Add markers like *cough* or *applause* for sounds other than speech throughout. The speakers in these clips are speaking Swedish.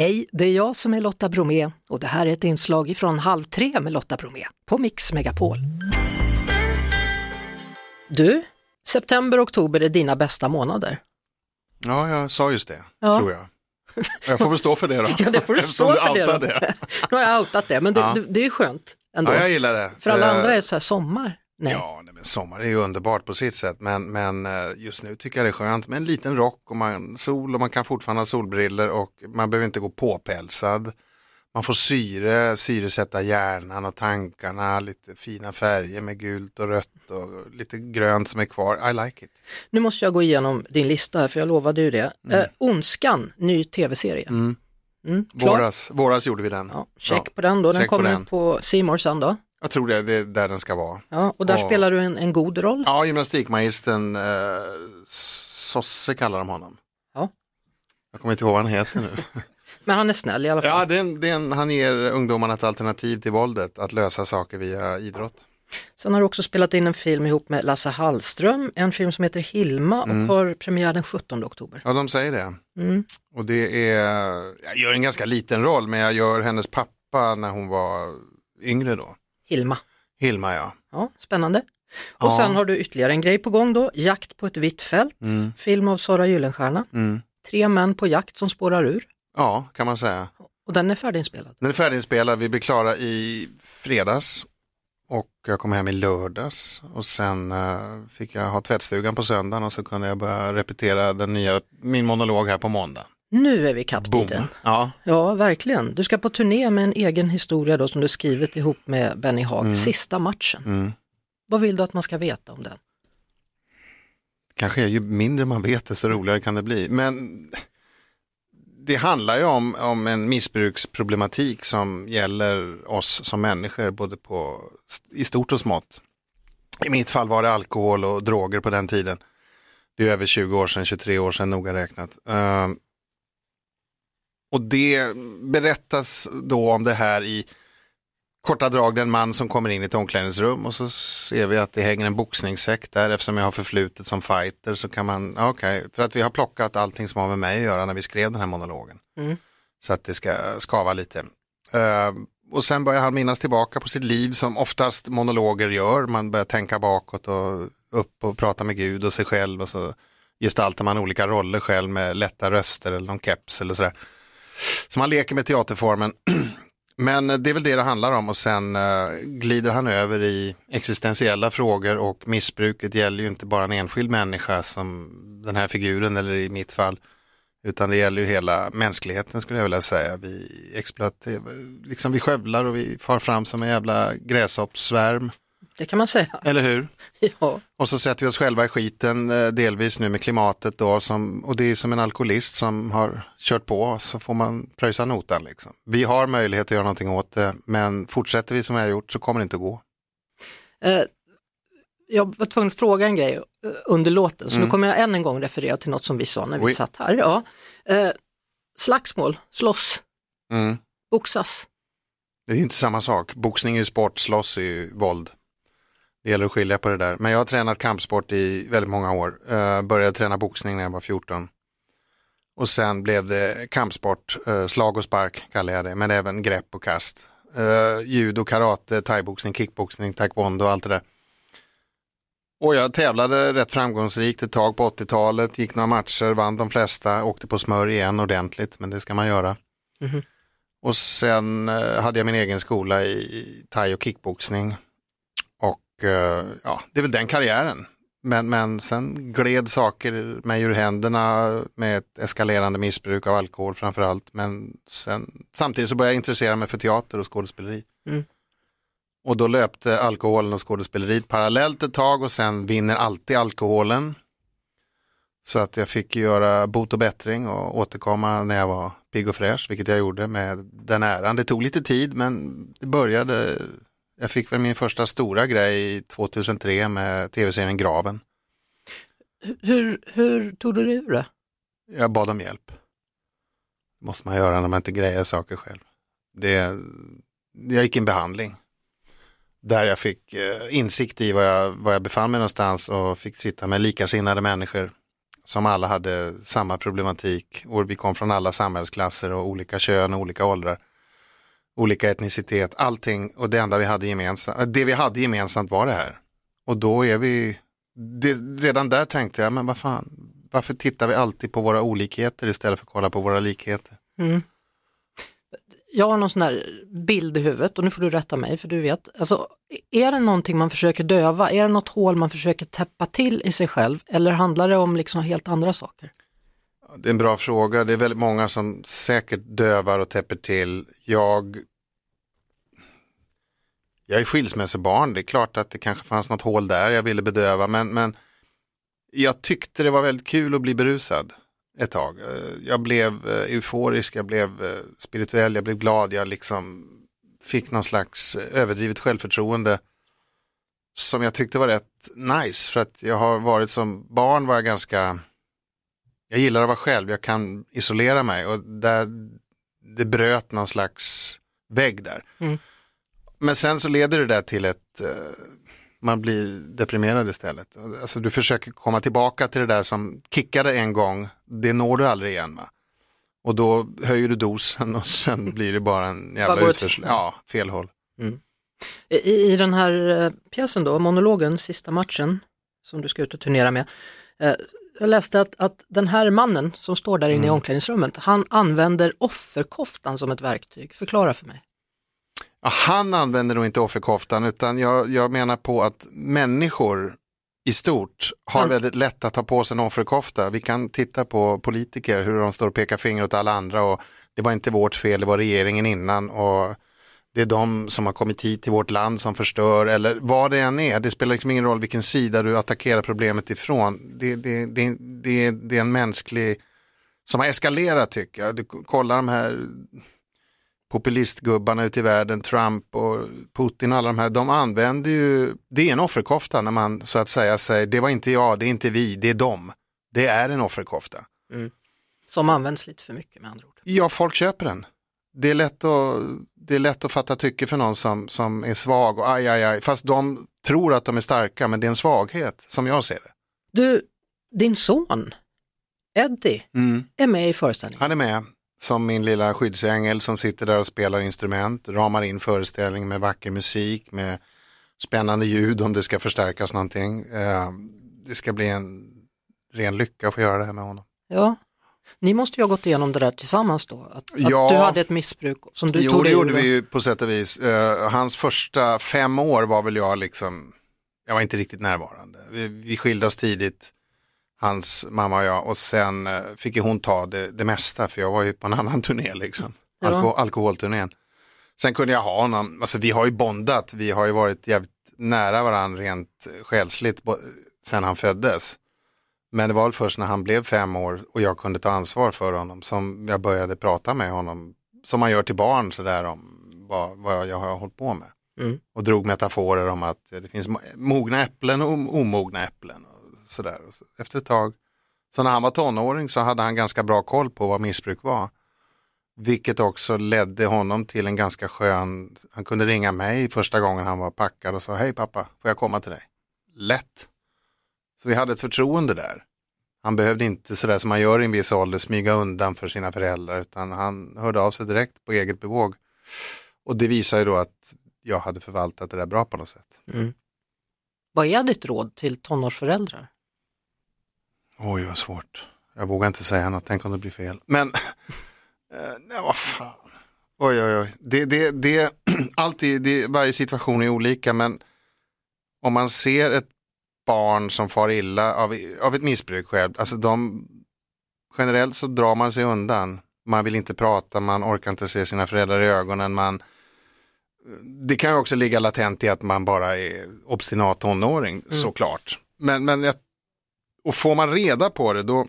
Hej, det är jag som är Lotta Bromé och det här är ett inslag från Halv tre med Lotta Bromé på Mix Megapol. Du, september och oktober är dina bästa månader. Ja, jag sa just det, Ja. tror jag. Jag får väl stå för det då. *laughs* Ja, det får du stå för det, det. Nu har jag outat det, men det, Ja. det, det är skönt ändå. Ja, jag gillar det. För alla Eh, andra är det så här sommar. Nej. Ja, nej, men sommar är ju underbart på sitt sätt, men, men eh, just nu tycker jag det är skönt med en liten rock och man, sol och man kan fortfarande ha solbriller och man behöver inte gå påpälsad. Man får syre, syresätta hjärnan och tankarna, lite fina färger med gult och rött och lite grönt som är kvar. I like it. Nu måste jag gå igenom din lista här, för jag lovade ju det. Eh, Ondskan, ny tv-serie. Mm. Mm? Våras, våras gjorde vi den. Ja, check Ja, på den då, den check kommer på C More sen då. Jag tror det, det är där den ska vara. Ja, och där Ja. spelar du en, en god roll. Ja, gymnastikmagistern eh, Sosse kallar de honom. Ja. Jag kommer inte ihåg vad han heter nu. *laughs* Men han är snäll i alla fall. Ja, det är en, det är en, han ger ungdomarna ett alternativ till våldet, att lösa saker via idrott. Sen har du också spelat in en film ihop med Lasse Hallström, en film som heter Hilma och har premiär den 17 oktober. Ja, de säger det. Mm. Och det är, jag gör en ganska liten roll, men jag gör hennes pappa när hon var yngre då. Hilma. Hilma, ja. Ja, spännande. Och Ja. sen har du ytterligare en grej på gång då, Jakt på ett vitt fält, Mm. film av Sara Gyllenstierna. Mm. Tre män på jakt som spårar ur Ja, kan man säga. och den är färdiginspelad. Den är färdiginspelad, vi blir klara i fredags och jag kom hem i lördags och sen eh, fick jag ha tvättstugan på söndagen och så kunde jag börja repetera den nya, min monolog här på måndag. Nu är vi ikapp Boom. tiden. Ja, Ja, verkligen. Du ska på turné med en egen historia då som du skrivit ihop med Benny Haag, Sista matchen. mm. Vad vill du att man ska veta om den? kanske är ju mindre man vet desto roligare kan det bli. Men det handlar ju om, om en missbruksproblematik som gäller oss som människor både på, i stort och smått. I mitt fall var det alkohol och droger på den tiden. Det är över 20 år sedan, 23 år sedan noga räknat. Och det berättas då om det här i korta drag, det är en man som kommer in i ett omklädningsrum och så ser vi att det hänger en boxningssäck där. Eftersom jag har förflutet som fighter så kan man, okej, för att vi har plockat allting som har med mig att göra när vi skrev den här monologen. Mm. Så att det ska skava lite. Eh, och sen börjar han minnas tillbaka på sitt liv som oftast monologer gör. Man börjar tänka bakåt och upp och prata med Gud och sig själv och så gestaltar man olika roller själv med lätta röster eller någon keps eller sådär. Så man leker med teaterformen. *clears throat* Men eh, det är väl det det handlar om och sen eh, glider han över i existentiella frågor och missbruket gäller ju inte bara en enskild människa som den här figuren eller i mitt fall utan det gäller ju hela mänskligheten skulle jag vilja säga. Vi exploaterar, liksom vi skövlar och vi far fram som en jävla gräshoppssvärm, det kan man säga. eller hur? *laughs* Ja. Och så sätter vi oss själva i skiten eh, delvis nu med klimatet då som, och det är som en alkoholist som har kört på så får man pröjsa notan liksom. Vi har möjlighet att göra någonting åt det men fortsätter vi som vi har gjort så kommer det inte att gå. Eh, jag var tvungen att fråga en grej eh, under låten, så Mm. nu kommer jag än en gång referera till något som vi sa när vi Oj. satt här. Ja. Eh, slagsmål, slåss, Mm. boxas. Det är inte samma sak. Boxning är ju sport, slåss är ju våld. Det gäller att skilja på det där. Men jag har tränat kampsport i väldigt många år. Uh, började träna boxning när jag var 14. Och sen blev det kampsport, eh, slag och spark kallar jag det, men även grepp och kast. Uh, judo, karate, thaiboxning, kickboxning, taekwondo och allt det där. Och jag tävlade rätt framgångsrikt ett tag på 80-talet, gick några matcher, vann de flesta, åkte på smör igen ordentligt, men det ska man göra. Mhm. Och sen hade jag min egen skola i, i thai och kickboxning. Eh, ja, det är väl den karriären. Men, men sen gled saker mig ur händerna med ett eskalerande missbruk av alkohol framför allt. Men sen, samtidigt så började jag intressera mig för teater och skådespeleri. Mm. Och då löpte alkoholen och skådespeleriet parallellt ett tag och sen vinner alltid alkoholen. Så att jag fick göra bot och bättring och återkomma när jag var pigg och fräsch, vilket jag gjorde med den äran. Det tog lite tid men det började, jag fick väl min första stora grej 2003 med tv-serien Graven. Hur, hur tog du dig ur det? Jag bad om hjälp. Det måste man göra när man inte grejer saker själv. Det, jag gick en behandling. Där jag fick eh, insikt i var jag, var jag befann mig någonstans och fick sitta med likasinnade människor som alla hade samma problematik och vi kom från alla samhällsklasser och olika kön och olika åldrar. Olika etnicitet, allting och det enda vi hade gemensamt, det vi hade gemensamt var det här. Och då är vi, det, redan där tänkte jag, men vad fan, varför tittar vi alltid på våra olikheter istället för att kolla på våra likheter? Mm. Jag har någon sån här bild i huvudet och nu får du rätta mig för du vet. Alltså, är det någonting man försöker döva? Är det något hål man försöker täppa till i sig själv? Eller handlar det om liksom helt andra saker? Det är en bra fråga. Det är väldigt många som säkert dövar och täpper till. Jag, jag är skilsmässobarn. Det är klart att det kanske fanns något hål där jag ville bedöva. Men, men jag tyckte det var väldigt kul att bli berusad ett tag. Eh, jag blev eh, euforisk, jag blev eh, spirituell, jag blev glad, jag liksom fick någon slags överdrivet självförtroende som jag tyckte var rätt nice för att jag har varit som barn var jag ganska, jag gillar att vara själv, jag kan isolera mig och där det bröt någon slags vägg där. Mm. Men sen så leder det där till ett man blir deprimerad istället. Alltså du försöker komma tillbaka till det där som kickade en gång, det når du aldrig igen. Va? Och då höjer du dosen och sen *laughs* blir det bara en jävla utförsel. Ja, fel håll. Mm. I, I den här eh, pjäsen då, monologen, sista matchen, som du ska ut och turnera med. Eh, jag läste att, att den här mannen som står där inne mm. i omklädningsrummet, han använder offerkoftan som ett verktyg. Förklara för mig. Han använder nog inte offerkoftan utan jag, jag menar på att människor i stort har väldigt lätt att ta på sig en offerkofta. Vi kan titta på politiker hur de står och pekar finger åt alla andra och det var inte vårt fel, det var regeringen innan och det är de som har kommit hit till vårt land som förstör eller vad det än är. Det spelar liksom ingen roll vilken sida du attackerar problemet ifrån. Det, det, det, det, det är en mänsklig som har eskalerat tycker jag. Du kollar de här populistgubbarna ute i världen, Trump och Putin alla de här, de använder ju, det är en offerkofta när man så att säga säger, det var inte jag, det är inte vi, det är dem. Det är en offerkofta. Mm. Som används lite för mycket med andra ord. Ja, folk köper den. Det är lätt att, det är lätt att fatta tycke för någon som, som är svag och aj, aj, aj, fast de tror att de är starka, men det är en svaghet som jag ser det. Du, din son, Eddie, mm. är med i föreställningen. Han är med som min lilla skyddsängel som sitter där och spelar instrument, ramar in föreställningen med vacker musik, med spännande ljud om det ska förstärkas någonting. Eh, det ska bli en ren lycka att få göra det här med honom. Ja, ni måste ju ha gått igenom det där tillsammans då, att, ja, att du hade ett missbruk som du jo, tog dig Jo, det gjorde vi ju på sätt och vis. Uh, hans första fem år var väl jag liksom, jag var inte riktigt närvarande. Vi, vi skilde oss tidigt hans mamma och jag och sen eh, fick hon ta det, det mesta för jag var ju på en annan *laughs* turné liksom, Alko alkoholturnén. Sen kunde jag ha honom, alltså vi har ju bondat, vi har ju varit jävligt nära varandra rent själsligt sen han föddes. Men det var väl först när han blev fem år och jag kunde ta ansvar för honom som jag började prata med honom, som man gör till barn sådär om vad, vad jag har hållit på med. Mm. Och drog metaforer om att det finns mogna äpplen och omogna äpplen sådär. Efter ett tag, så när han var tonåring så hade han ganska bra koll på vad missbruk var. Vilket också ledde honom till en ganska skön, han kunde ringa mig första gången han var packad och sa hej pappa, får jag komma till dig? Lätt. Så vi hade ett förtroende där. Han behövde inte sådär som man gör i en viss ålder smyga undan för sina föräldrar utan han hörde av sig direkt på eget bevåg. Och det visar ju då att jag hade förvaltat det där bra på något sätt. Mm. Vad är ditt råd till tonårsföräldrar? Oj, vad svårt. Jag vågar inte säga något, tänk om det blir fel. Men, *laughs* eh, nej vad fan. Oj, oj, oj. Det, det, det, *clears throat* alltid, det, varje situation är olika, men om man ser ett barn som far illa av, av ett missbruk själv, alltså de, generellt så drar man sig undan. Man vill inte prata, man orkar inte se sina föräldrar i ögonen, man, det kan ju också ligga latent i att man bara är obstinat tonåring, mm. såklart. Men, men jag och får man reda på det då,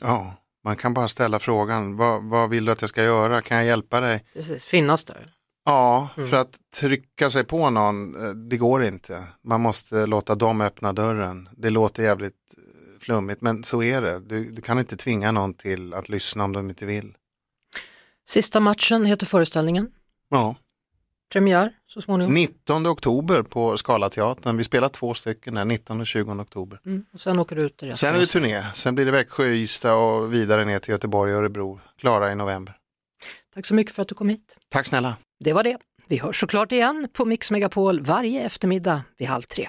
ja, man kan bara ställa frågan, vad, vad vill du att jag ska göra, kan jag hjälpa dig? Precis, finnas där. Ja, mm. för att trycka sig på någon, eh, det går inte. Man måste låta dem öppna dörren. Det låter jävligt eh, flummigt, men så är det. Du, du kan inte tvinga någon till att lyssna om de inte vill. Sista matchen heter föreställningen. Ja. Premiär så småningom. 19 oktober på Scalateatern. Vi spelar två stycken där, 19 och 20 oktober. Mm. Och sen åker du ut resten. Sen är det turné, sen blir det Växjö, Ystad och vidare ner till Göteborg och Örebro. Klara i november. Tack så mycket för att du kom hit. Tack snälla. Det var det. Vi hörs såklart igen på Mix Megapol varje eftermiddag vid halv tre.